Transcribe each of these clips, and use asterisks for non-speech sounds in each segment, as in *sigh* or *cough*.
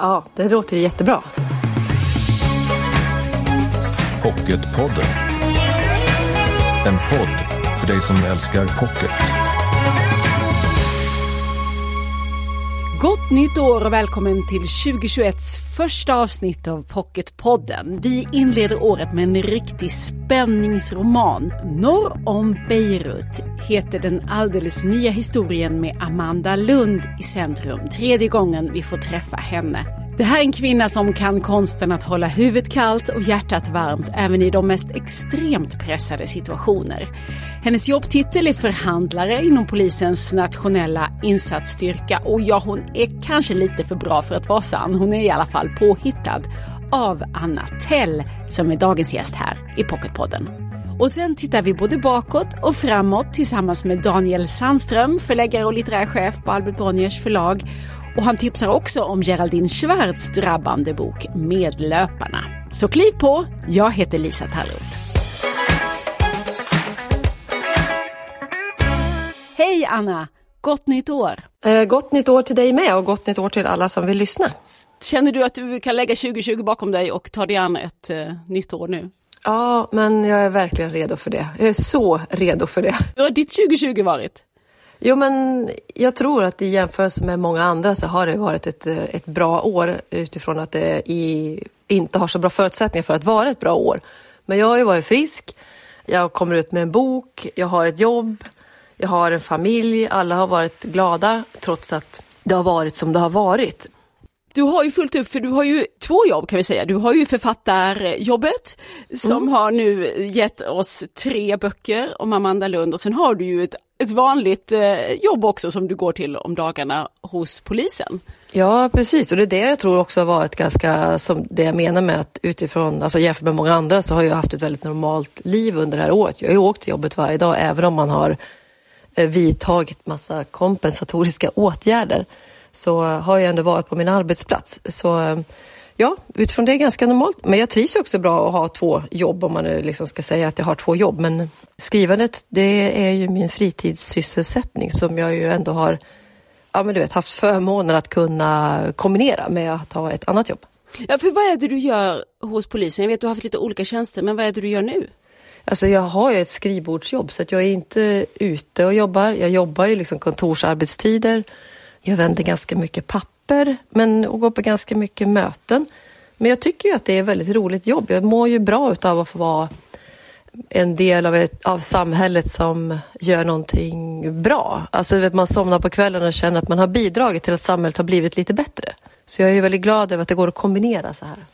Ja, det låter ju jättebra. Pocketpodden. En podd för dig som älskar pocket. Gott nytt år och välkommen till 2021s första avsnitt av Pocketpodden. Vi inleder året med en riktig spänningsroman. Norr om Beirut heter den alldeles nya historien med Amanda Lund i centrum. Tredje gången vi får träffa henne. Det här är en kvinna som kan konsten att hålla huvudet kallt och hjärtat varmt även i de mest extremt pressade situationer. Hennes jobbtitel är förhandlare inom polisens nationella insatsstyrka och ja, hon är kanske lite för bra för att vara sann. Hon är i alla fall påhittad av Anna Tell som är dagens gäst här i Pocketpodden. Och sen tittar vi både bakåt och framåt tillsammans med Daniel Sandström, förläggare och litterär chef på Albert Bonniers förlag och han tipsar också om Geraldine Schwartz drabbande bok Medlöparna. Så kliv på! Jag heter Lisa Tallroth. Hej Anna! Gott nytt år! Eh, gott nytt år till dig med och gott nytt år till alla som vill lyssna. Känner du att du kan lägga 2020 bakom dig och ta dig an ett eh, nytt år nu? Ja, men jag är verkligen redo för det. Jag är så redo för det. Hur har ditt 2020 varit? Jo, men jag tror att i jämförelse med många andra så har det varit ett, ett bra år utifrån att det i, inte har så bra förutsättningar för att vara ett bra år. Men jag har ju varit frisk, jag kommer ut med en bok, jag har ett jobb, jag har en familj, alla har varit glada trots att det har varit som det har varit. Du har ju fullt upp för du har ju två jobb kan vi säga. Du har ju författarjobbet som mm. har nu gett oss tre böcker om Amanda Lund och sen har du ju ett, ett vanligt eh, jobb också som du går till om dagarna hos polisen. Ja precis och det är det jag tror också har varit ganska som det jag menar med att utifrån, alltså jämfört med många andra så har jag haft ett väldigt normalt liv under det här året. Jag har ju åkt till jobbet varje dag även om man har eh, vidtagit massa kompensatoriska *laughs* åtgärder så har jag ändå varit på min arbetsplats. Så ja, utifrån det är ganska normalt. Men jag trivs också bra att ha två jobb om man liksom ska säga att jag har två jobb. Men skrivandet, det är ju min fritidssysselsättning som jag ju ändå har ja, men du vet, haft förmånen att kunna kombinera med att ha ett annat jobb. Ja, för vad är det du gör hos polisen? Jag vet att du har haft lite olika tjänster, men vad är det du gör nu? Alltså jag har ju ett skrivbordsjobb så att jag är inte ute och jobbar. Jag jobbar ju liksom kontorsarbetstider. Jag vänder ganska mycket papper men, och går på ganska mycket möten. Men jag tycker ju att det är ett väldigt roligt jobb. Jag mår ju bra av att få vara en del av, ett, av samhället som gör någonting bra. Alltså man somnar på kvällen och känner att man har bidragit till att samhället har blivit lite bättre. Så jag är väldigt glad över att det går att kombinera så här.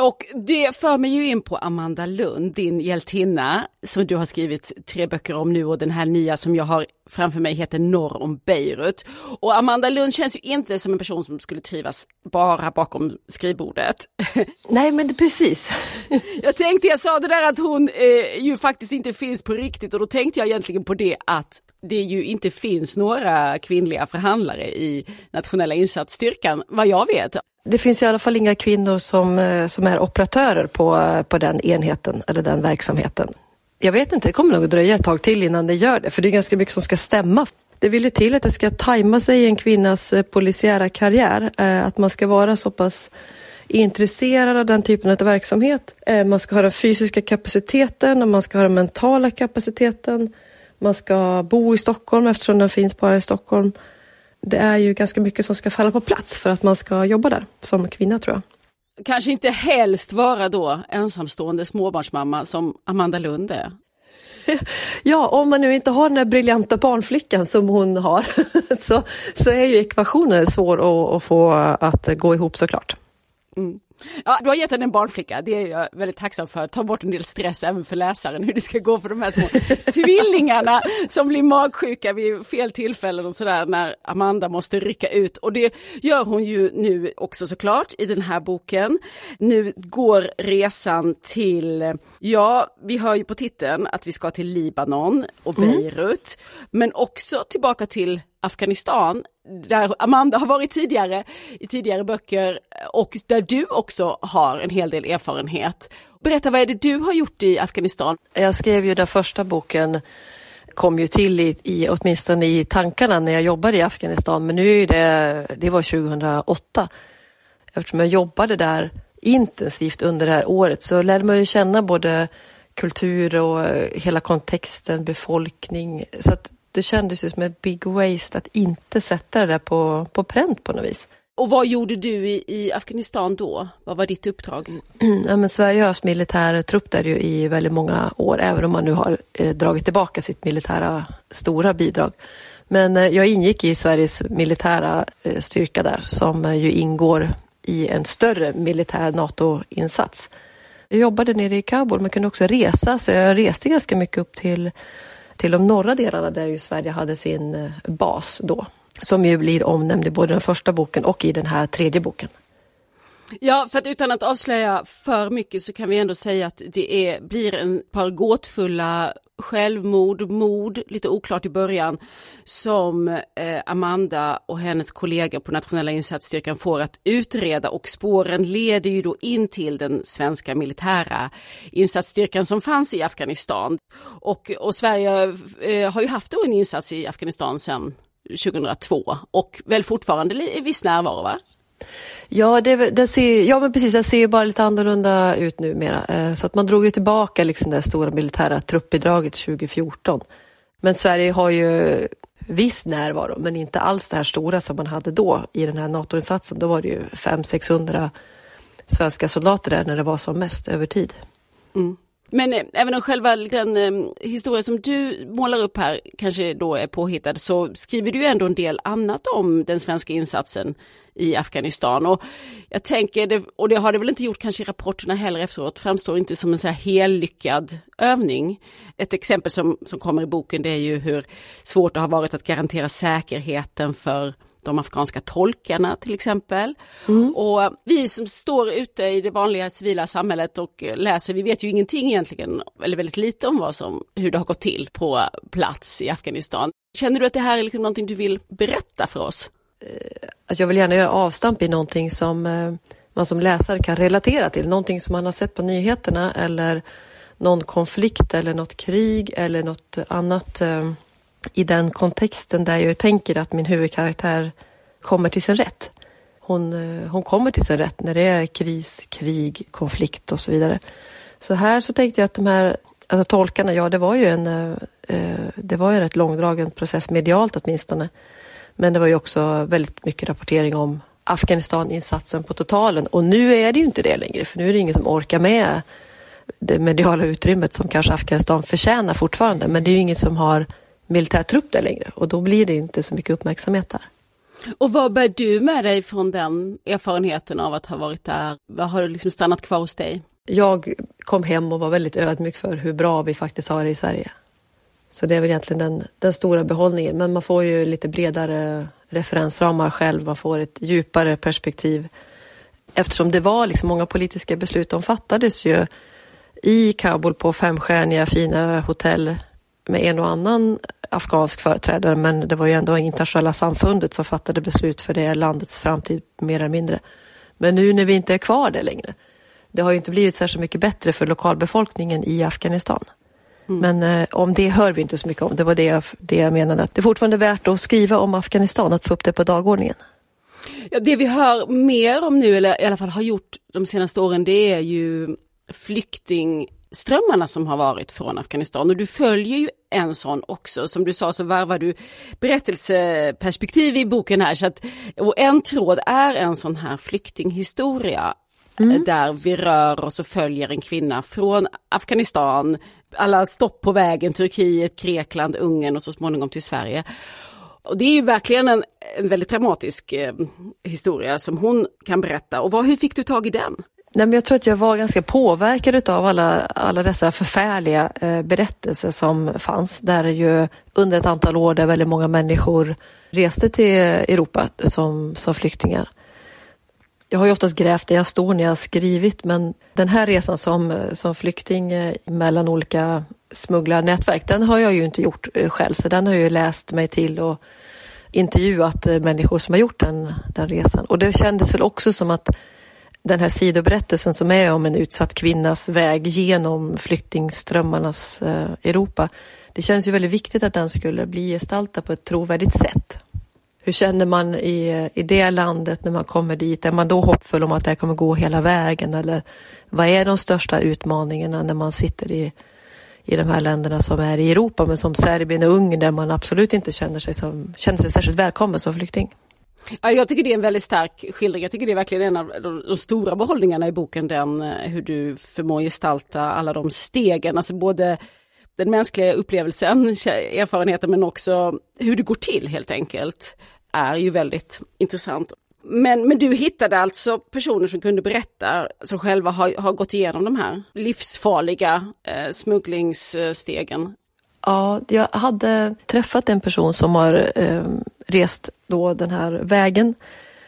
Och det för mig ju in på Amanda Lund, din hjältinna, som du har skrivit tre böcker om nu och den här nya som jag har framför mig heter Norr om Beirut. Och Amanda Lund känns ju inte som en person som skulle trivas bara bakom skrivbordet. Nej men det, precis. *laughs* jag tänkte, jag sa det där att hon eh, ju faktiskt inte finns på riktigt och då tänkte jag egentligen på det att det ju inte finns några kvinnliga förhandlare i nationella insatsstyrkan, vad jag vet. Det finns i alla fall inga kvinnor som, eh, som är operatörer på, eh, på den enheten eller den verksamheten. Jag vet inte, det kommer nog att dröja ett tag till innan det gör det, för det är ganska mycket som ska stämma. Det vill ju till att det ska tajma sig i en kvinnas eh, polisiära karriär, att man ska vara så pass intresserad av den typen av verksamhet. Man ska ha den fysiska kapaciteten och man ska ha den mentala kapaciteten. Man ska bo i Stockholm eftersom den finns bara i Stockholm det är ju ganska mycket som ska falla på plats för att man ska jobba där som kvinna tror jag. Kanske inte helst vara då ensamstående småbarnsmamma som Amanda Lund är. *laughs* Ja, om man nu inte har den där briljanta barnflickan som hon har *laughs* så, så är ju ekvationen svår att, att få att gå ihop såklart. Mm. Ja, du har gett henne en barnflicka, det är jag väldigt tacksam för. Ta bort en del stress även för läsaren hur det ska gå för de här små *laughs* tvillingarna som blir magsjuka vid fel tillfällen och sådär när Amanda måste rycka ut. Och det gör hon ju nu också såklart i den här boken. Nu går resan till, ja, vi hör ju på titeln att vi ska till Libanon och mm. Beirut, mm. men också tillbaka till Afghanistan, där Amanda har varit tidigare i tidigare böcker och där du också har en hel del erfarenhet. Berätta, vad är det du har gjort i Afghanistan? Jag skrev ju den första boken kom ju till i, i, åtminstone i tankarna när jag jobbade i Afghanistan, men nu är det, det var 2008. eftersom jag jobbade där intensivt under det här året så lärde man ju känna både kultur och hela kontexten, befolkning. Så att det kändes ju som en big waste att inte sätta det där på, på pränt på något vis. Och vad gjorde du i, i Afghanistan då? Vad var ditt uppdrag? *clears throat* Ja, men Sverige har haft militär trupp där ju i väldigt många år, även om man nu har eh, dragit tillbaka sitt militära stora bidrag. Men eh, jag ingick i Sveriges militära eh, styrka där, som eh, ju ingår i en större militär NATO-insats. Jag jobbade nere i Kabul, men kunde också resa, så jag reste ganska mycket upp till, till de norra delarna där ju Sverige hade sin eh, bas då som ju blir omnämnd i både den första boken och i den här tredje boken. Ja, för att utan att avslöja för mycket så kan vi ändå säga att det är, blir en par gåtfulla självmord, mord, lite oklart i början, som eh, Amanda och hennes kollegor på nationella insatsstyrkan får att utreda och spåren leder ju då in till den svenska militära insatsstyrkan som fanns i Afghanistan. Och, och Sverige eh, har ju haft en insats i Afghanistan sedan 2002 och väl fortfarande viss närvaro va? Ja, det, det ser, ja men precis, det ser ju bara lite annorlunda ut numera. Eh, så att man drog ju tillbaka liksom det stora militära truppbidraget 2014. Men Sverige har ju viss närvaro, men inte alls det här stora som man hade då i den här NATO-insatsen. Då var det ju 500-600 svenska soldater där när det var som mest över tid. Mm. Men eh, även om själva den eh, historia som du målar upp här kanske då är påhittad så skriver du ju ändå en del annat om den svenska insatsen i Afghanistan. Och jag tänker, det, och det har det väl inte gjort kanske i rapporterna heller efteråt, framstår inte som en så här hellyckad övning. Ett exempel som, som kommer i boken det är ju hur svårt det har varit att garantera säkerheten för de afghanska tolkarna till exempel. Mm. Och vi som står ute i det vanliga civila samhället och läser, vi vet ju ingenting egentligen, eller väldigt lite om vad som, hur det har gått till på plats i Afghanistan. Känner du att det här är liksom någonting du vill berätta för oss? Att jag vill gärna göra avstamp i någonting som eh, man som läsare kan relatera till, någonting som man har sett på nyheterna eller någon konflikt eller något krig eller något annat eh, i den kontexten där jag tänker att min huvudkaraktär kommer till sin rätt. Hon, eh, hon kommer till sin rätt när det är kris, krig, konflikt och så vidare. Så här så tänkte jag att de här alltså tolkarna, ja det var ju en, eh, eh, det var ju en rätt långdragen process medialt åtminstone. Men det var ju också väldigt mycket rapportering om Afghanistaninsatsen på totalen och nu är det ju inte det längre för nu är det ingen som orkar med det mediala utrymmet som kanske Afghanistan förtjänar fortfarande men det är ju ingen som har militärtrupp där längre och då blir det inte så mycket uppmärksamhet där. Och vad bär du med dig från den erfarenheten av att ha varit där? Vad har liksom stannat kvar hos dig? Jag kom hem och var väldigt ödmjuk för hur bra vi faktiskt har det i Sverige. Så det är väl egentligen den, den stora behållningen. Men man får ju lite bredare referensramar själv, man får ett djupare perspektiv. Eftersom det var liksom många politiska beslut, de fattades ju i Kabul på femstjärniga fina hotell med en och annan afghansk företrädare men det var ju ändå internationella samfundet som fattade beslut för det landets framtid mer eller mindre. Men nu när vi inte är kvar där längre, det har ju inte blivit särskilt mycket bättre för lokalbefolkningen i Afghanistan. Mm. Men eh, om det hör vi inte så mycket om. Det var det jag, det jag menade. Att det är fortfarande värt att skriva om Afghanistan, att få upp det på dagordningen. Ja, det vi hör mer om nu, eller i alla fall har gjort de senaste åren, det är ju flykting strömmarna som har varit från Afghanistan och du följer ju en sån också. Som du sa så varvar du berättelseperspektiv i boken här. Så att, och en tråd är en sån här flyktinghistoria mm. där vi rör oss och följer en kvinna från Afghanistan, alla stopp på vägen, Turkiet, Grekland, Ungern och så småningom till Sverige. Och det är ju verkligen en, en väldigt dramatisk eh, historia som hon kan berätta. Och vad, hur fick du tag i den? Nej, men jag tror att jag var ganska påverkad av alla, alla dessa förfärliga eh, berättelser som fanns. Där ju under ett antal år där väldigt många människor reste till Europa som, som flyktingar. Jag har ju oftast grävt där jag står när jag har skrivit men den här resan som, som flykting eh, mellan olika smugglarnätverk den har jag ju inte gjort eh, själv så den har jag ju läst mig till och intervjuat eh, människor som har gjort den, den resan. Och det kändes väl också som att den här sidoberättelsen som är om en utsatt kvinnas väg genom flyktingströmmarnas eh, Europa. Det känns ju väldigt viktigt att den skulle bli gestaltad på ett trovärdigt sätt. hur känner man i, i det landet när man kommer dit? Är man då hoppfull om att det kommer gå hela vägen? Eller vad är de största utmaningarna när man sitter i, i de här länderna som är i Europa, men som Serbien och Ungern där man absolut inte känner sig, som, känner sig särskilt välkommen som flykting? Ja, jag tycker det är en väldigt stark skildring. Jag tycker det är verkligen en av de, de, stora behållningarna i boken, den eh, hur du förmår gestalta alla de stegen, alltså både den mänskliga upplevelsen, erfarenheten men också hur det går till helt enkelt är ju väldigt intressant. Men, men du hittade alltså personer som kunde berätta, som själva har, har gått igenom de här livsfarliga eh, smugglingsstegen. Ja, jag hade träffat en person som har eh, rest då den här vägen.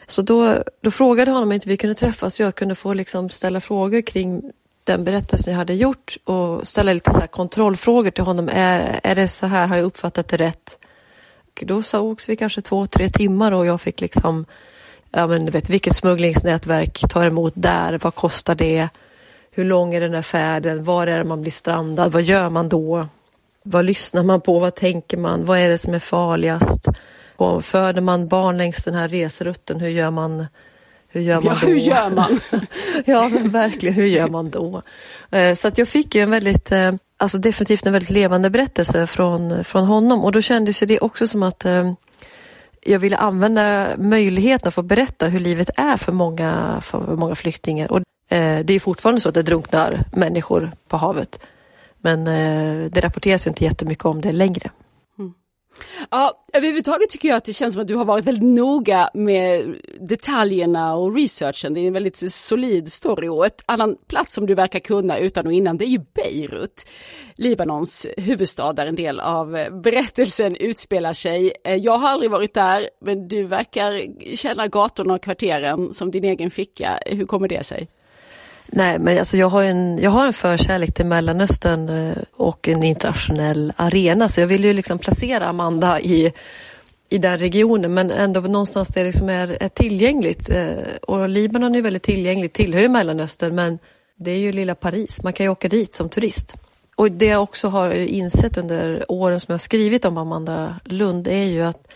Så då, då frågade jag honom om inte vi kunde träffas så jag kunde få liksom ställa frågor kring den berättelsen jag hade gjort och ställa lite så kontrollfrågor till honom. Är, är det så här, har jag uppfattat det rätt? Och då sågs vi kanske två, tre timmar och jag fick liksom, ja men du vet vilket smugglingsnätverk tar emot där, vad kostar det? Hur lång är den här färden? Var är det man blir strandad? Vad gör man då? Vad lyssnar man på? Vad tänker man? Vad är det som är farligast? Och föder man barn längs den här resrutten, hur gör man hur gör man ja, då? Hur gör man? *laughs* ja, men verkligen, hur gör man då? Eh, så att jag fick ju en väldigt, eh, alltså definitivt en väldigt levande berättelse från, från honom och då kändes det också som att eh, jag ville använda möjligheten att få berätta hur livet är för många, för många flyktingar. Och det är fortfarande så att det drunknar människor på havet. Men eh, det rapporteras ju inte jättemycket om det längre. Mm. Ja, överhuvudtaget tycker jag att det känns som att du har varit väldigt noga med detaljerna och researchen. Det är en väldigt solid story och ett annan plats som du verkar kunna utan och innan det är ju Beirut. Libanons huvudstad där en del av eh, berättelsen utspelar sig. Eh, jag har aldrig varit där men du verkar känna gatorna och kvarteren som din egen ficka. Hur kommer det sig? Nej, men alltså jag har en, jag har en förkärlek till Mellanöstern eh, och en internationell arena, så jag vill ju liksom placera Amanda i, i den regionen, men ändå någonstans där det liksom är, är tillgängligt. Eh, och Libanon är väldigt tillgängligt, tillhör ju Mellanöstern, men det är ju lilla Paris, man kan ju åka dit som turist. Och det jag också har insett under åren som jag skrivit om Amanda Lund är ju att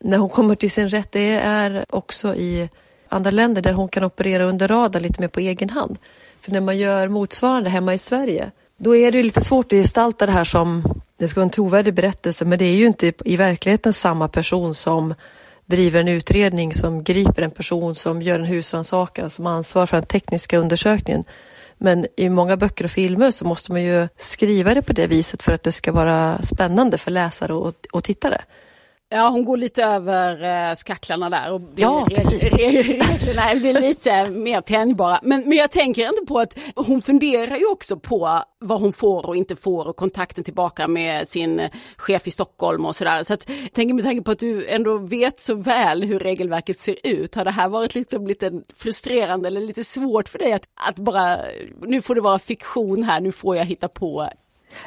när hon kommer till sin rätt, det är också i andra länder där hon kan operera under radarn lite mer på egen hand. För när man gör motsvarande hemma i Sverige, då är det lite svårt att gestalta det här som, det ska vara en trovärdig berättelse, men det är ju inte i verkligheten samma person som driver en utredning, som griper en person, som gör en husrannsakan, som ansvarar för den tekniska undersökningen. Men i många böcker och filmer så måste man ju skriva det på det viset för att det ska vara spännande för läsare och, och tittare. Ja, hon går lite över eh, skacklarna där och ja, precis. reglerna blir lite mer tänjbara. Men, men jag tänker ändå på att hon funderar ju också på vad hon får och inte får och kontakten tillbaka med sin chef i Stockholm och sådär. Så att, tänker med tanke på att du ändå vet så väl hur regelverket ser ut, har det här varit liksom lite frustrerande eller lite svårt för dig att, att bara, nu får det vara fiktion här, nu får jag hitta på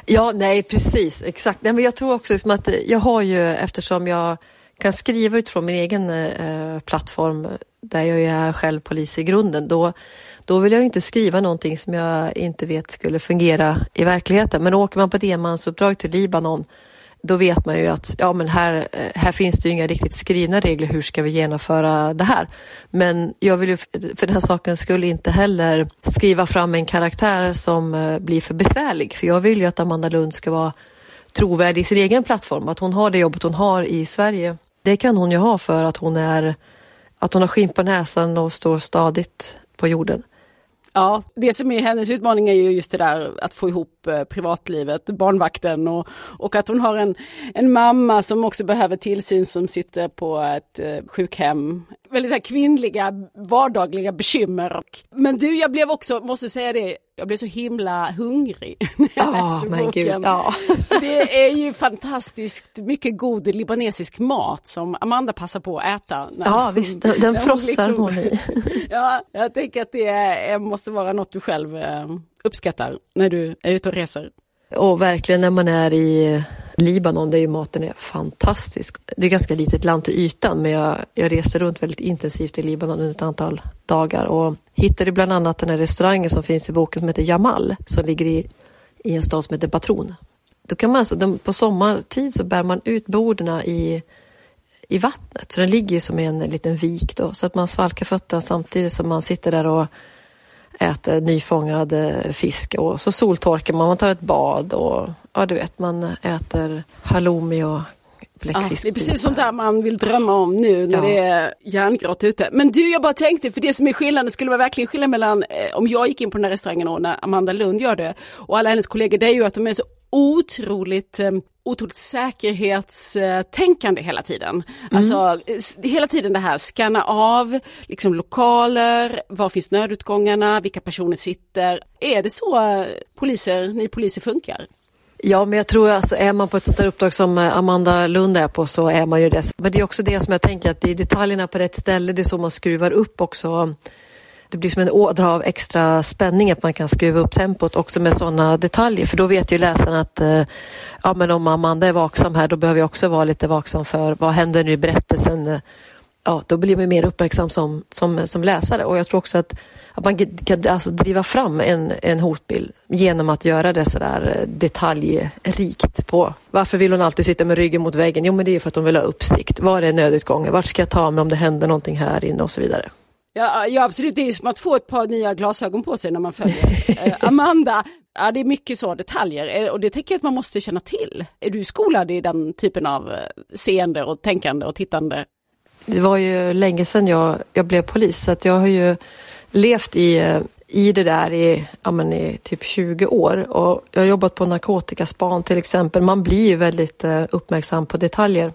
Ja, nej precis, exakt. Nej, men jag tror också liksom att jag har ju, eftersom jag kan skriva utifrån min egen eh, plattform där jag är själv polis i grunden, då, då vill jag inte skriva någonting som jag inte vet skulle fungera i verkligheten. Men åker man på ett enmansuppdrag till Libanon då vet man ju att ja, men här, eh, här finns det ju inga riktigt skrivna regler. Hur ska vi genomföra det här? Men jag vill ju för den här saken skulle inte heller skriva fram en karaktär som eh, blir för besvärlig. För jag vill ju att Amanda Lund ska vara trovärdig i sin egen plattform. Att hon har det jobbet hon har i Sverige. Det kan hon ju ha för att hon är att hon har skinn på näsan och står stadigt på jorden. Ja, det som är hennes utmaning är ju just det där att få ihop eh, privatlivet, barnvakten och, och att hon har en, en mamma som också behöver tillsyn som sitter på ett eh, sjukhem. Väldigt så här, kvinnliga vardagliga bekymmer. Men du, jag blev också, måste säga det, jag blev så himla hungrig *laughs* när jag oh, läste boken. Gud, ja. *laughs* Det är ju fantastiskt mycket god libanesisk mat som Amanda passar på att äta. Ja visst, den, den *laughs* frossar liksom, hon i. ja, jag tänker att det är, måste vara något du själv eh, uppskattar när du är ute och reser. Och verkligen när man är i Libanon, där ju maten är fantastisk. Det är ganska litet land till ytan, men jag, jag reste runt väldigt intensivt i Libanon under ett antal dagar och hittade bland annat den här restaurangen som finns i boken som heter Jamal, som ligger i, i en stad som heter Batron. Då kan man alltså, de, på sommartid så bär man ut borden i, i vattnet. För den ligger ju som i en liten vik då, så att man svalkar fötterna samtidigt som man sitter där och äter nyfångad eh, fisk och så soltorkar man, man tar ett bad och ja du vet man äter halloumi och bläckfisk. Ja, det är precis sånt där man vill drömma om nu när ja. det är järngrått ute. Men du, jag bara tänkte, för det som är skillnaden, skulle vara verkligen skillnad mellan eh, om jag gick in på den här restaurangen och när Amanda Lund gör det och alla hennes kollegor, det är ju att de är så otroligt, eh, otroligt säkerhetstänkande hela tiden. Mm. Alltså hela tiden det här, scanna av liksom lokaler, var finns nödutgångarna, vilka personer sitter. Är det så eh, poliser, ni poliser funkar? Ja, men jag tror alltså är man på ett sånt där uppdrag som eh, Amanda Lund är på så är man ju det. Men det är också det som jag tänker att det är detaljerna på rätt ställe, det är så man skruvar upp också. Det blir som en ådra av extra spänning att man kan skruva upp tempot också med sådana detaljer för då vet ju läsaren att eh, ja, men om Amanda är vaksam här då behöver jag också vara lite vaksam för vad händer nu i berättelsen. Eh, Ja, då blir man mer uppmärksam som, som, som läsare och jag tror också att att man kan alltså driva fram en, en hotbild genom att göra det sådär eh, detaljrikt på varför vill hon alltid sitta med ryggen mot väggen? Jo, men det är för att hon vill ha uppsikt. Var är nödutgången? Vart ska jag ta mig om det händer någonting här inne och så vidare. Ja, ja absolut, det är som att få ett par nya glasögon på sig när man följer eh, Amanda. Ja, det är mycket så detaljer eh, och det tänker jag att man måste känna till. Är du skolad i den typen av eh, seende och tänkande och tittande? Det var ju länge sedan jag, jag blev polis så att jag har ju levt i, i det där i, ja, men i typ 20 år och jag har jobbat på narkotikaspan till exempel. Man blir ju väldigt eh, uppmärksam på detaljer.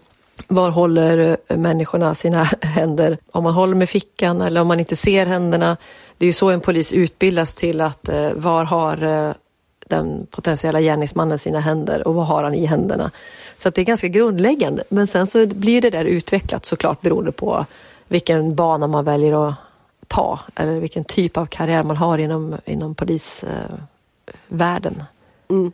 Var håller eh, människorna sina *laughs* händer? Om man håller med fickan eller om man inte ser händerna. Det är ju så en polis utbildas till att eh, var har den potentiella gärningsmannen sina händer och vad har han i händerna? Så att det är ganska grundläggande. Men sen så blir det där utvecklat såklart beroende på vilken bana man väljer att ta eller vilken typ av karriär man har inom, inom polisvärlden. Eh, mm.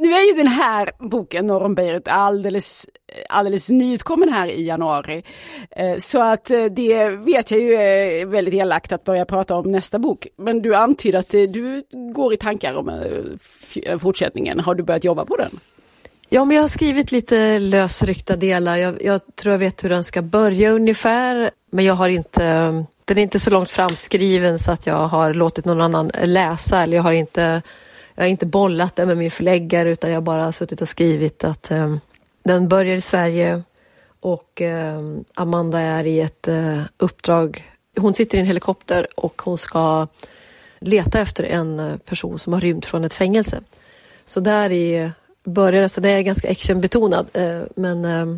Nu är ju den här boken Norr om Beirut alldeles, alldeles nyutkommen här i januari. Eh, så att eh, det vet jag ju är väldigt elakt att börja prata om nästa bok. Men du antyder att eh, du går i tankar om fortsättningen. Har du börjat jobba på den? Ja, men jag har skrivit lite lösryckta delar. Jag, jag tror jag vet hur den ska börja ungefär. Men jag har inte den är inte så långt framskriven så att jag har låtit någon annan läsa eller jag har inte, jag har inte bollat det med min förläggare utan jag har bara suttit och skrivit att eh, den börjar i Sverige och eh, Amanda är i ett eh, uppdrag. Hon sitter i en helikopter och hon ska leta efter en eh, person som har rymt från ett fängelse. Så där i börjar det, så alltså det är ganska actionbetonad eh, men eh,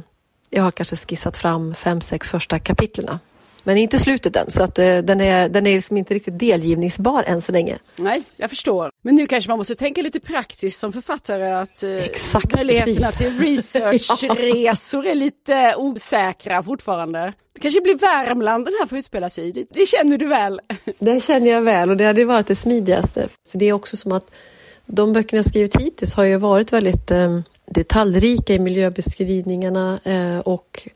jag har kanske skissat fram fem, sex första kapitlerna men inte slutet än, så att uh, den är, den är liksom inte riktigt delgivningsbar än så länge. Nej, jag förstår. Men nu kanske man måste tänka lite praktiskt som författare att uh, Exakt, möjligheterna precis. till *laughs* researchresor är lite osäkra fortfarande. Det kanske blir Värmland den här får utspela sig i. Det, det känner du väl? *laughs* Det känner jag väl och det hade varit det smidigaste. För det är också som att de böckerna jag skrivit hittills har ju varit väldigt eh, detaljrika i miljöbeskrivningarna eh, och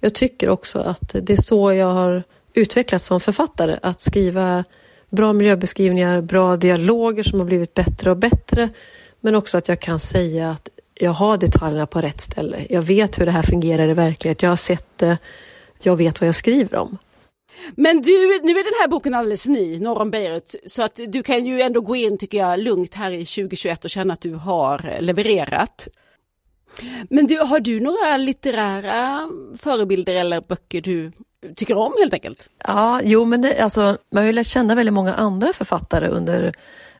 jag tycker också att det är så jag har utvecklats som författare. Att skriva bra miljöbeskrivningar, bra dialoger som har blivit bättre och bättre. Men också att jag kan säga att jag har detaljerna på rätt ställe. Jag vet hur det här fungerar i verkligheten. Jag har sett det. Jag vet vad jag skriver om. Men du, nu är den här boken alldeles ny, Norr om Beirut, så att du kan ju ändå gå in, tycker jag, lugnt här i 2021 och känna att du har levererat. Men du, har du några litterära förebilder eller böcker du tycker om helt enkelt? Ja, jo men det, alltså, man har ju lärt känna väldigt många andra författare under,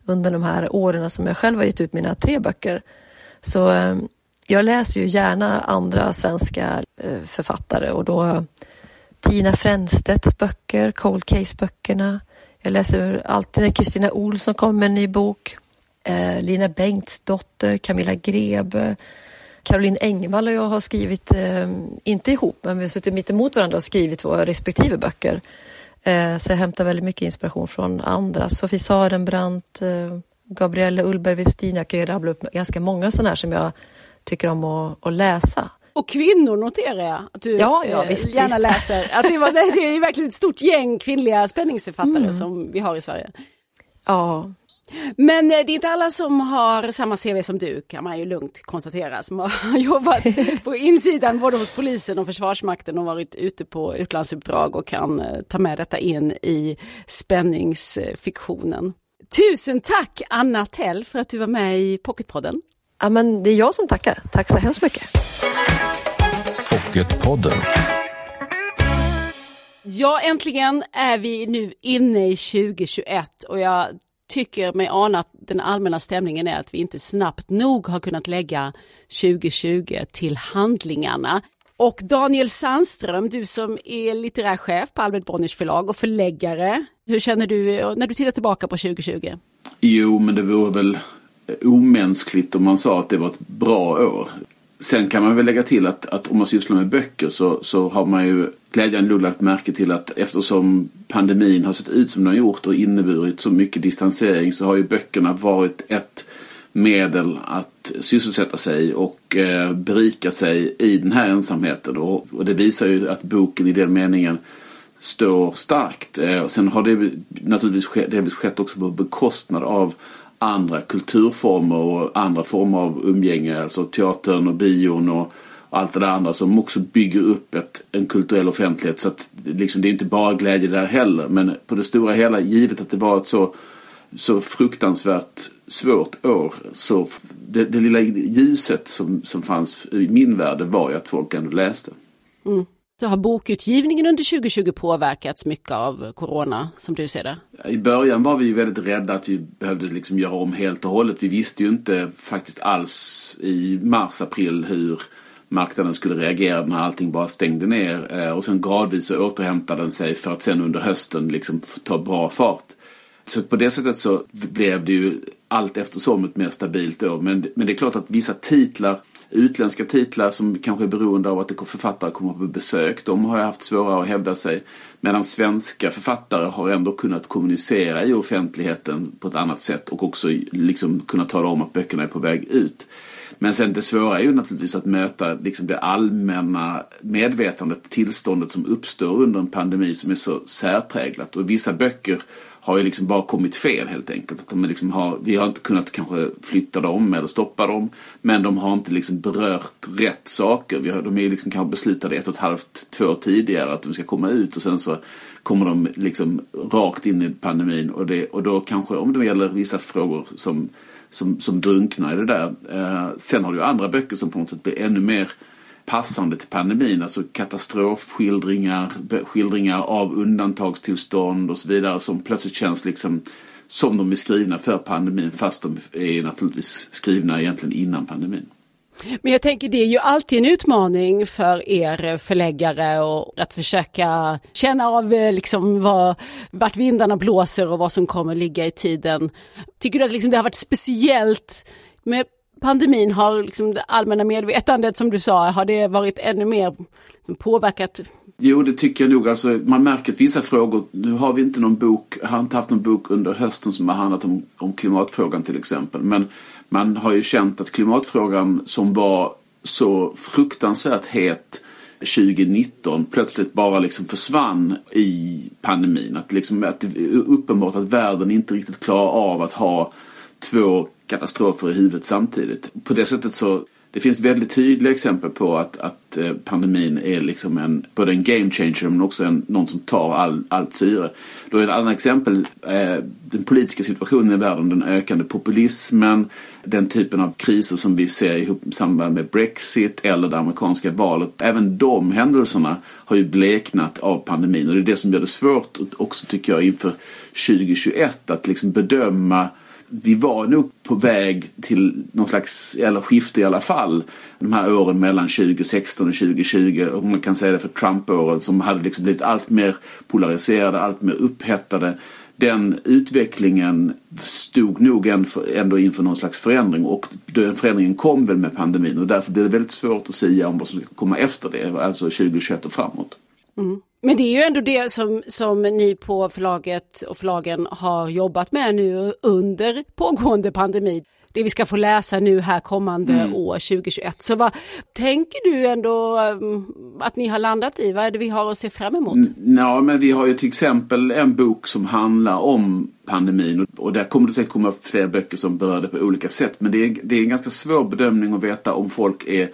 under de här åren som jag själv har gett ut mina tre böcker. Så eh, jag läser ju gärna andra svenska eh, författare och då Tina Fränstedts böcker, Cold Case-böckerna. Jag läser alltid när Kristina Olsson kommer med en ny bok. Eh, Lina Bengtsdotter, Camilla Grebe, Caroline Engvall och jag har skrivit, eh, inte ihop, men vi har suttit mitt emot varandra och skrivit våra respektive böcker. Eh, så jag hämtar väldigt mycket inspiration från andra. Sofie Sarenbrant, eh, Gabriella Ullberg Westin. Jag kan ju rabbla upp ganska många sådana här som jag tycker om att, att läsa. Och kvinnor noterar jag att du ja, ja, visst, gärna visst. läser. Att det, var, det är verkligen ett stort gäng kvinnliga spänningsförfattare mm. som vi har i Sverige. Ja, Men eh, det är inte alla som har samma CV som du kan man ju lugnt konstatera som har *laughs* jobbat på insidan både hos polisen och Försvarsmakten och varit ute på utlandsuppdrag och kan eh, ta med detta in i spänningsfiktionen. Tusen tack Anna Tell för att du var med i Pocketpodden. Ja, men det är jag som tackar. Tack så hemskt mycket. Pocketpodden. Ja, äntligen är vi nu inne i 2021 och jag tycker mig ana att den allmänna stämningen är att vi inte snabbt nog har kunnat lägga 2020 till handlingarna. Och Daniel Sandström, du som är litterär chef på Albert Bonniers förlag och förläggare. Hur känner du eh, när du tittar tillbaka på 2020? Jo, men det vore väl omänskligt om man sa att det var ett bra år. Sen kan man väl lägga till att, att om man sysslar med böcker så, så har man ju glädjande nog lagt märke till att eftersom pandemin har sett ut som den har gjort och inneburit så mycket distansering så har ju böckerna varit ett medel att sysselsätta sig och eh, berika sig i den här ensamheten. Och, och det visar ju att boken i den meningen står starkt. Eh, sen har det naturligtvis skett, delvis skett också på bekostnad av andra kulturformer och andra former av umgänge, alltså teatern och bion och allt det där andra som också bygger upp ett, en kulturell offentlighet. Så att liksom, det är inte bara glädje där heller. Men på det stora hela, givet att det var ett så, så fruktansvärt svårt år, så det, det lilla ljuset som, som fanns i min värld var ju att folk ändå läste. Mm. Så har bokutgivningen under 2020 påverkats mycket av corona som du ser det? I början var vi väldigt rädda att vi behövde liksom göra om helt och hållet. Vi visste ju inte faktiskt alls i mars, april hur marknaden skulle reagera när allting bara stängde ner. Eh, och sen gradvis så återhämtade den sig för att sen under hösten liksom ta bra fart. Så på det sättet så blev det ju allt eftersom ett mer stabilt år. Men, men det är klart att vissa titlar Utländska titlar som kanske är beroende av att författare kommer på besök, de har haft svårare att hävda sig. Medan svenska författare har ändå kunnat kommunicera i offentligheten på ett annat sätt och också liksom kunnat tala om att böckerna är på väg ut. Men sen det svåra är ju naturligtvis att möta liksom det allmänna medvetandet, tillståndet som uppstår under en pandemi som är så särpräglat. Och vissa böcker har ju liksom bara kommit fel helt enkelt. Att de liksom har, vi har inte kunnat kanske flytta dem eller stoppa dem. Men de har inte liksom berört rätt saker. Vi har, de är liksom kanske beslutade ett och ett halvt, två år tidigare att de ska komma ut och sen så kommer de liksom rakt in i pandemin. Och, det, och då kanske, om det gäller vissa frågor som, som, som drunknar i det där. Eh, sen har du andra böcker som på något sätt blir ännu mer passande till pandemin. Alltså katastrofskildringar, skildringar av undantagstillstånd och så vidare som plötsligt känns liksom som de är skrivna för pandemin fast de är naturligtvis skrivna egentligen innan pandemin. Men jag tänker det är ju alltid en utmaning för er förläggare och att försöka känna av eh, liksom vad, vart vindarna blåser och vad som kommer ligga i tiden. Tycker du att liksom det har varit speciellt med pandemin har liksom det allmänna medvetandet som du sa, har det varit ännu mer liksom påverkat? Jo, det tycker jag nog. Alltså, man märker att vissa frågor, nu har vi inte någon bok, har inte haft någon bok under hösten som har handlat om, om klimatfrågan till exempel. Men man har ju känt att klimatfrågan som var så fruktansvärt het 2019 plötsligt bara liksom försvann i pandemin. Att, liksom, att det är uppenbart att världen inte riktigt klarar av att ha två katastrofer i huvudet samtidigt. På det sättet så det finns väldigt tydliga exempel på att, att eh, pandemin är liksom en, både en game changer men också en, någon som tar all, allt syre. Då är ett annat exempel eh, den politiska situationen i världen, den ökande populismen, den typen av kriser som vi ser i samband med Brexit eller det amerikanska valet. Även de händelserna har ju bleknat av pandemin och det är det som gör det svårt också tycker jag inför 2021 att liksom bedöma vi var nog på väg till någon slags, eller skifte i alla fall, de här åren mellan 2016 och 2020, om man kan säga det för Trump-åren, som hade liksom blivit allt mer polariserade, allt mer upphettade. Den utvecklingen stod nog ändå inför någon slags förändring och den förändringen kom väl med pandemin och därför blir det väldigt svårt att säga om vad som ska komma efter det, alltså 2021 och framåt. Mm. Men det är ju ändå det som, som ni på förlaget och förlagen har jobbat med nu under pågående pandemi det vi ska få läsa nu här kommande mm. år 2021. Så vad tänker du ändå um, att ni har landat i? Vad är det vi har att se fram emot? Ja, men vi har ju till exempel en bok som handlar om pandemin och där kommer det säkert komma fler böcker som berör det på olika sätt. Men det är, det är en ganska svår bedömning att veta om folk är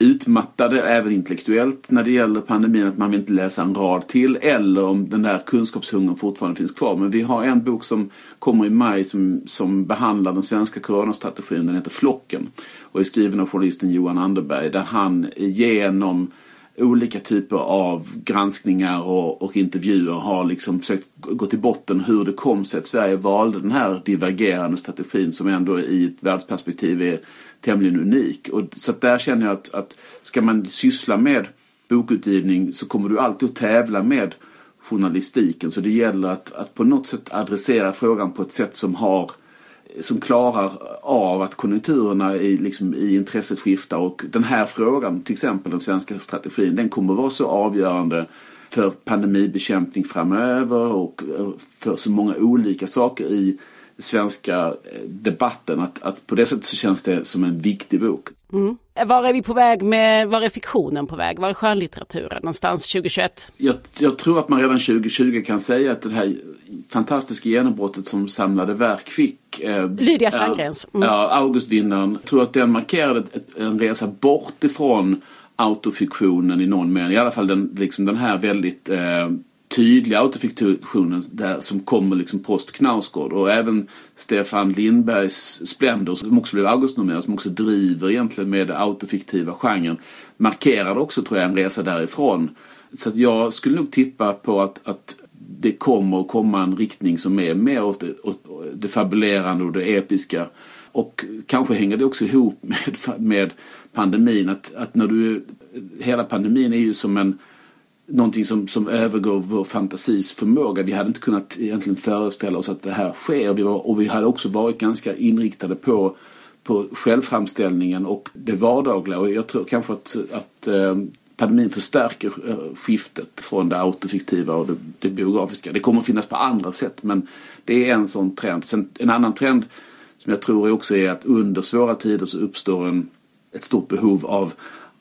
utmattade även intellektuellt när det gäller pandemin, att man vill inte läsa en rad till eller om den där kunskapshungern fortfarande finns kvar. Men vi har en bok som kommer i maj som, som behandlar den svenska coronastrategin, den heter Flocken och är skriven av journalisten Johan Anderberg där han genom olika typer av granskningar och, och, intervjuer har liksom försökt gå till botten hur det kom sig att Sverige valde den här divergerande strategin som ändå i ett världsperspektiv är tämligen unik. Och, så där känner jag att, att ska man syssla med bokutgivning så kommer du alltid att tävla med journalistiken. Så det gäller att, att på något sätt adressera frågan på ett sätt som har som klarar av att konjunkturerna i, liksom, i intresset skiftar och den här frågan, till exempel den svenska strategin, den kommer vara så avgörande för pandemibekämpning framöver och för så många olika saker i svenska eh, debatten. Att, att på det sättet så känns det som en viktig bok. Mm. Var är vi på väg med, var är fiktionen på väg? Var är skönlitteraturen någonstans 2021? Jag, jag tror att man redan 2020 kan säga att det här fantastiska genombrottet som samlade verk fick. Eh, Lydia Sandgrens. Mm. Ja, Augustvinnaren. Jag tror att den markerade en resa bort ifrån autofiktionen i någon mening. I alla fall den, liksom den här väldigt eh, tydliga autofiktionen där, som kommer liksom post Knausgård och även Stefan Lindbergs Splendor som också blev Augustnominerad som också driver egentligen med den autofiktiva genren markerade också tror jag en resa därifrån. Så att jag skulle nog tippa på att, att det kommer att komma en riktning som är mer åt det, åt det fabulerande och det episka. Och kanske hänger det också ihop *laughs* med, med pandemin. Att, att när du, hela pandemin är ju som en någonting som, som övergår vår fantasis förmåga. Vi hade inte kunnat egentligen föreställa oss att det här sker. Vi var, och vi hade också varit ganska inriktade på, på självframställningen och det vardagliga. Och jag tror kanske att, att eh, pandemin förstärker eh, skiftet från det autofiktiva och det, det biografiska. Det kommer att finnas på andra sätt men det är en sån trend. Sen, en annan trend som jag tror också är att under svåra tider så uppstår en, ett stort behov av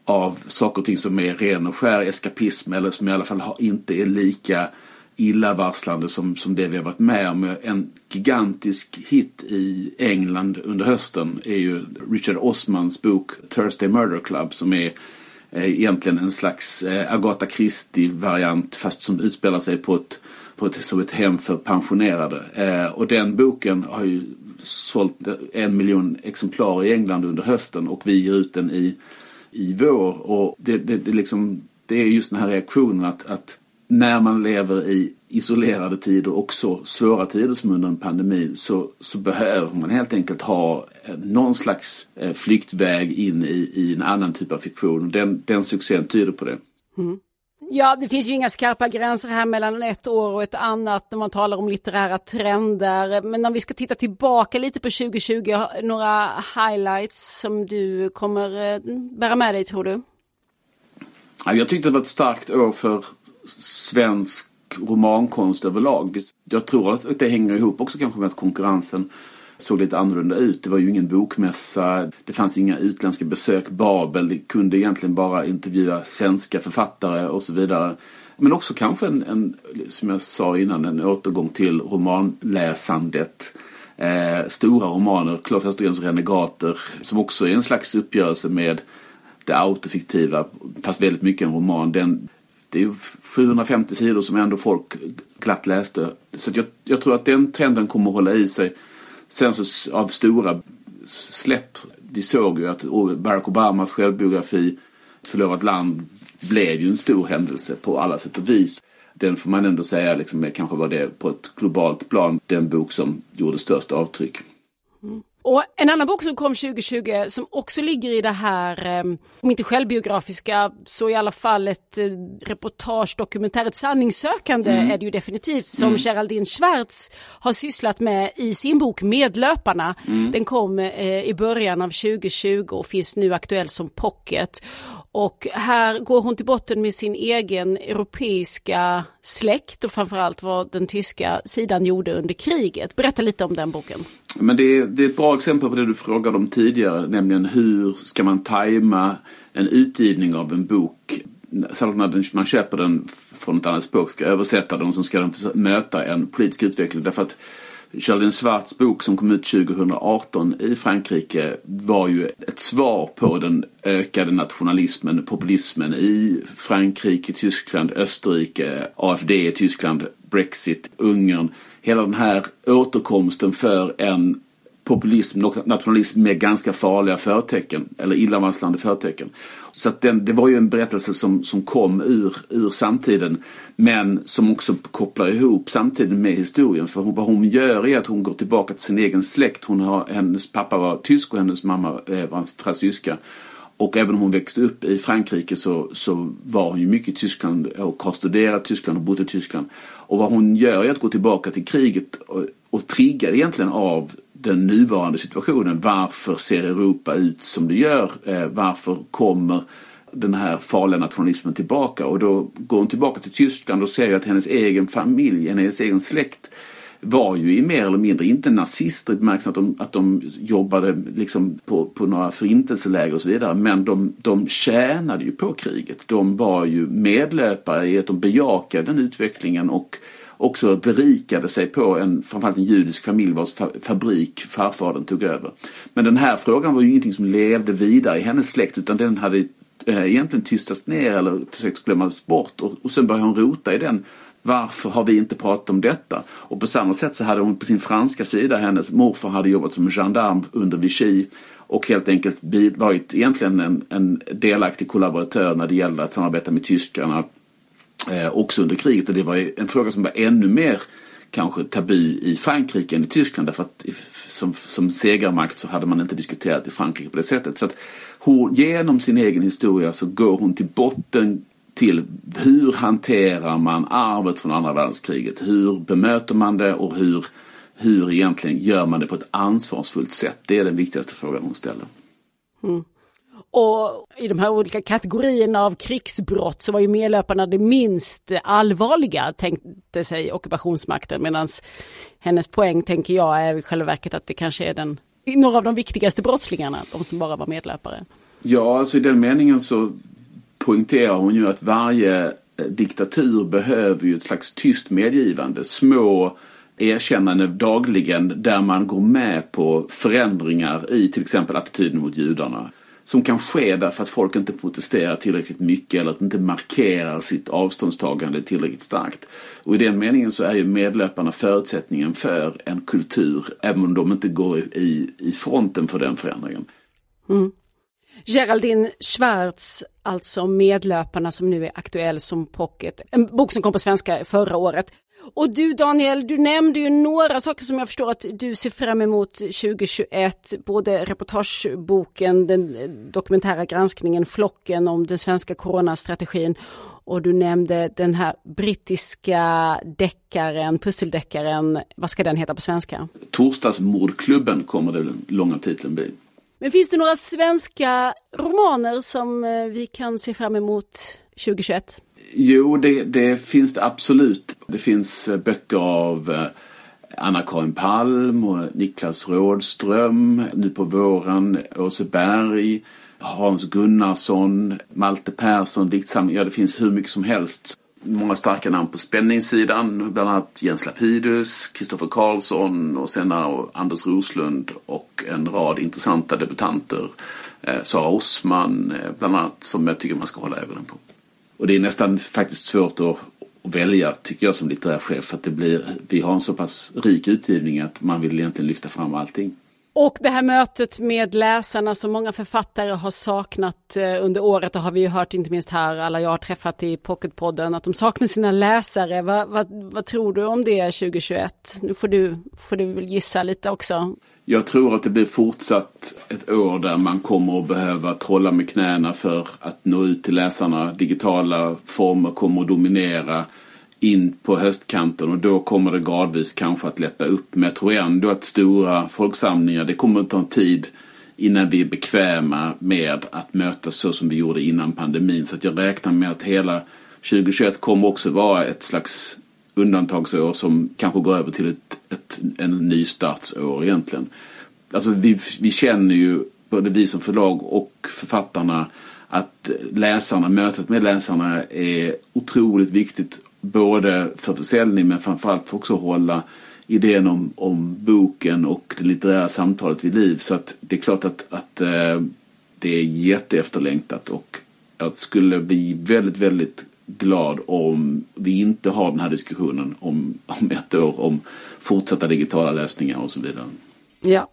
av saker och ting som är ren och skär eskapism eller som i alla fall inte är lika illavarslande som, som det vi har varit med om. En gigantisk hit i England under hösten är ju Richard Osmans bok Thursday Murder Club som är eh, egentligen en slags eh, Agatha Christie-variant fast som utspelar sig på ett, på ett, som ett hem för pensionerade. Eh, och den boken har ju sålt en miljon exemplar i England under hösten och vi ger ut den i i vår. Och det, det, det, liksom, det är just den här reaktionen att, att när man lever i isolerade tider och så svåra tider som under en pandemi så, så behöver man helt enkelt ha eh, någon slags eh, flyktväg in i, i en annan typ av fiktion. Den, den succén tyder på det. Mm. Ja, det finns ju inga skarpa gränser här mellan ett år och ett annat när man talar om litterära trender. Men om vi ska titta tillbaka lite på 2020, några highlights som du kommer eh, bära med dig tror du? Jag tyckte det var ett starkt år för svensk romankonst överlag. Jag tror att det hänger ihop också kanske med att konkurrensen såg lite annorlunda ut. Det var ju ingen bokmässa, det fanns inga utländska besök. Babel kunde egentligen bara intervjua svenska författare och så vidare. Men också kanske en, en som jag sa innan, en återgång till romanläsandet. Eh, stora romaner, Claes Östergrens Renegater, som också är en slags uppgörelse med det autofiktiva, fast väldigt mycket en roman. Den, det är 750 sidor som ändå folk glatt läste. Så jag, jag tror att den trenden kommer att hålla i sig. Sen så av stora släpp, vi såg ju att Barack Obamas självbiografi Ett Förlorat land blev ju en stor händelse på alla sätt och vis. Den får man ändå säga liksom, kanske var det på ett globalt plan den bok som gjorde störst avtryck. Och en annan bok som kom 2020 som också ligger i det här, eh, om inte självbiografiska, så i alla fall ett eh, reportage, dokumentär, ett sanningssökande mm. är det ju definitivt som mm. Geraldine Schwartz har sysslat med i sin bok Medlöparna. Mm. Den kom eh, i början av 2020 och finns nu aktuell som pocket. Och här går hon till botten med sin egen europeiska släkt och framförallt vad den tyska sidan gjorde under kriget. Berätta lite om den boken. Men det är, det är ett bra exempel på det du frågade om tidigare, nämligen hur ska man tajma en utgivning av en bok särskilt när man köper den från ett annat språk, ska översätta den så ska den möta en politisk utveckling. Därför att Charlene Svarts bok som kom ut 2018 i Frankrike var ju ett svar på den ökade nationalismen, populismen i Frankrike, Tyskland, Österrike, AFD i Tyskland, Brexit, Ungern. Hela den här återkomsten för en populism och nationalism med ganska farliga förtecken, eller illavarslande förtecken. Så att den, det var ju en berättelse som, som kom ur, ur samtiden men som också kopplar ihop samtiden med historien. För vad hon gör är att hon går tillbaka till sin egen släkt. Hon har, hennes pappa var tysk och hennes mamma eh, var fransyska. Och även om hon växte upp i Frankrike så, så var hon ju mycket i Tyskland och har studerat Tyskland och bott i Tyskland. Och vad hon gör är att gå tillbaka till kriget och, och triggar egentligen av den nuvarande situationen. Varför ser Europa ut som det gör? Eh, varför kommer den här farliga nationalismen tillbaka? Och då går hon tillbaka till Tyskland och ser att hennes egen familj, hennes egen släkt var ju i mer eller mindre, inte nazister i bemärkelsen att de, att de jobbade liksom på, på några förintelseläger och så vidare, men de, de tjänade ju på kriget. De var ju medlöpare i att de bejakade den utvecklingen och också berikade sig på en, framförallt en judisk familj vars fabrik farfadern tog över. Men den här frågan var ju ingenting som levde vidare i hennes släkt utan den hade eh, egentligen tystats ner eller försökt glömmas bort och, och sen började hon rota i den varför har vi inte pratat om detta? Och på samma sätt så hade hon på sin franska sida, hennes morfar hade jobbat som gendarm under Vichy och helt enkelt varit egentligen en, en delaktig kollaboratör när det gällde att samarbeta med tyskarna eh, också under kriget. Och det var en fråga som var ännu mer kanske tabu i Frankrike än i Tyskland därför att som, som segermakt så hade man inte diskuterat i Frankrike på det sättet. Så att hon, genom sin egen historia så går hon till botten till hur hanterar man arvet från andra världskriget? Hur bemöter man det och hur, hur egentligen gör man det på ett ansvarsfullt sätt? Det är den viktigaste frågan hon ställer. Mm. Och i de här olika kategorierna av krigsbrott så var ju medlöparna det minst allvarliga tänkte sig ockupationsmakten medan hennes poäng tänker jag är i själva verket att det kanske är den, några av de viktigaste brottslingarna, de som bara var medlöpare. Ja, alltså i den meningen så poängterar hon ju att varje eh, diktatur behöver ju ett slags tyst medgivande. Små erkännanden dagligen där man går med på förändringar i till exempel attityden mot judarna. Som kan ske därför att folk inte protesterar tillräckligt mycket eller att inte markerar sitt avståndstagande tillräckligt starkt. Och i den meningen så är ju medlöparna förutsättningen för en kultur även om de inte går i, i fronten för den förändringen. Mm. Geraldine Schwarz, alltså Medlöparna som nu är aktuell som pocket. En bok som kom på svenska förra året. Och du Daniel, du nämnde ju några saker som jag förstår att du ser fram emot 2021. Både reportageboken, den dokumentära granskningen Flocken om den svenska coronastrategin och du nämnde den här brittiska deckaren, pusseldeckaren, vad ska den heta på svenska? Torsdagsmordklubben kommer den långa titeln bli. Men finns det några svenska romaner som eh, vi kan se fram emot 2021? Jo, det, det finns det absolut. Det finns eh, böcker av eh, Anna-Karin Palm och Niklas Rådström. Nu på våren Åse Berg, Hans Gunnarsson, Malte Persson, diktsamling. Ja, det finns hur mycket som helst många starka namn på spänningssidan. Bland annat Jens Lapidus, Kristoffer Karlsson och senare Anders Roslund och en rad intressanta debutanter. Eh, Sara Osman eh, bland annat som jag tycker man ska hålla ögonen på. Och det är nästan faktiskt svårt att välja tycker jag som litterär chef för att det blir, vi har en så pass rik utgivning att man vill egentligen lyfta fram allting. Och det här mötet med läsarna som många författare har saknat eh, under året, det har vi ju hört inte minst här, alla jag har träffat i Pocketpodden, att de saknar sina läsare. Vad, vad, vad tror du om det 2021? Nu får du, får du väl gissa lite också. Jag tror att det blir fortsatt ett år där man kommer att behöva trolla med knäna för att nå ut till läsarna. Digitala former kommer att dominera in på höstkanten och då kommer det gradvis kanske att lätta upp. Men jag tror ändå att stora folksamlingar, det kommer att ta en tid innan vi är bekväma med att mötas så som vi gjorde innan pandemin. Så att jag räknar med att hela 2021 kommer också vara ett slags undantagsår som kanske går över till ett, ett, en nystartsår egentligen. Alltså vi, vi känner ju, både vi som förlag och författarna, att läsarna, mötet med läsarna är otroligt viktigt. Både för försäljning men framförallt för också hålla idén om, om boken och det litterära samtalet vid liv. Så att det är klart att, att eh, det är jätteefterlängtat och jag skulle bli väldigt, väldigt glad om vi inte har den här diskussionen om, om ett år om fortsatta digitala lösningar och så vidare. Ja,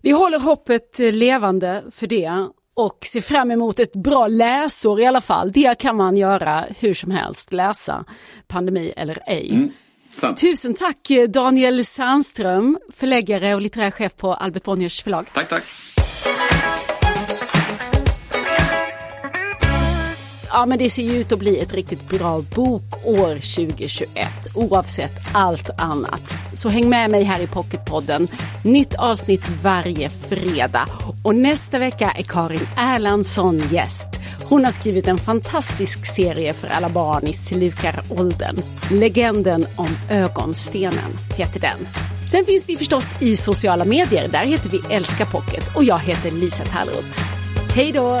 vi håller hoppet eh, levande för det och ser fram emot ett bra läsår i alla fall. Det kan man göra hur som helst, läsa pandemi eller ej. Mm. Sant. Tusen tack Daniel Sandström, förläggare och litterär chef på Albert Bonniers förlag. Tack, tack. Ja men det ser ju ut att bli ett riktigt bra bokår 2021 oavsett allt annat. Så häng med mig här i Pocketpodden. Nytt avsnitt varje fredag. Och nästa vecka är Karin Erlandsson gäst. Hon har skrivit en fantastisk serie för alla barn i slukaråldern. Legenden om ögonstenen heter den. Sen finns vi förstås i sociala medier. Där heter vi Älska Pocket och jag heter Lisa Tallroth. Hej då!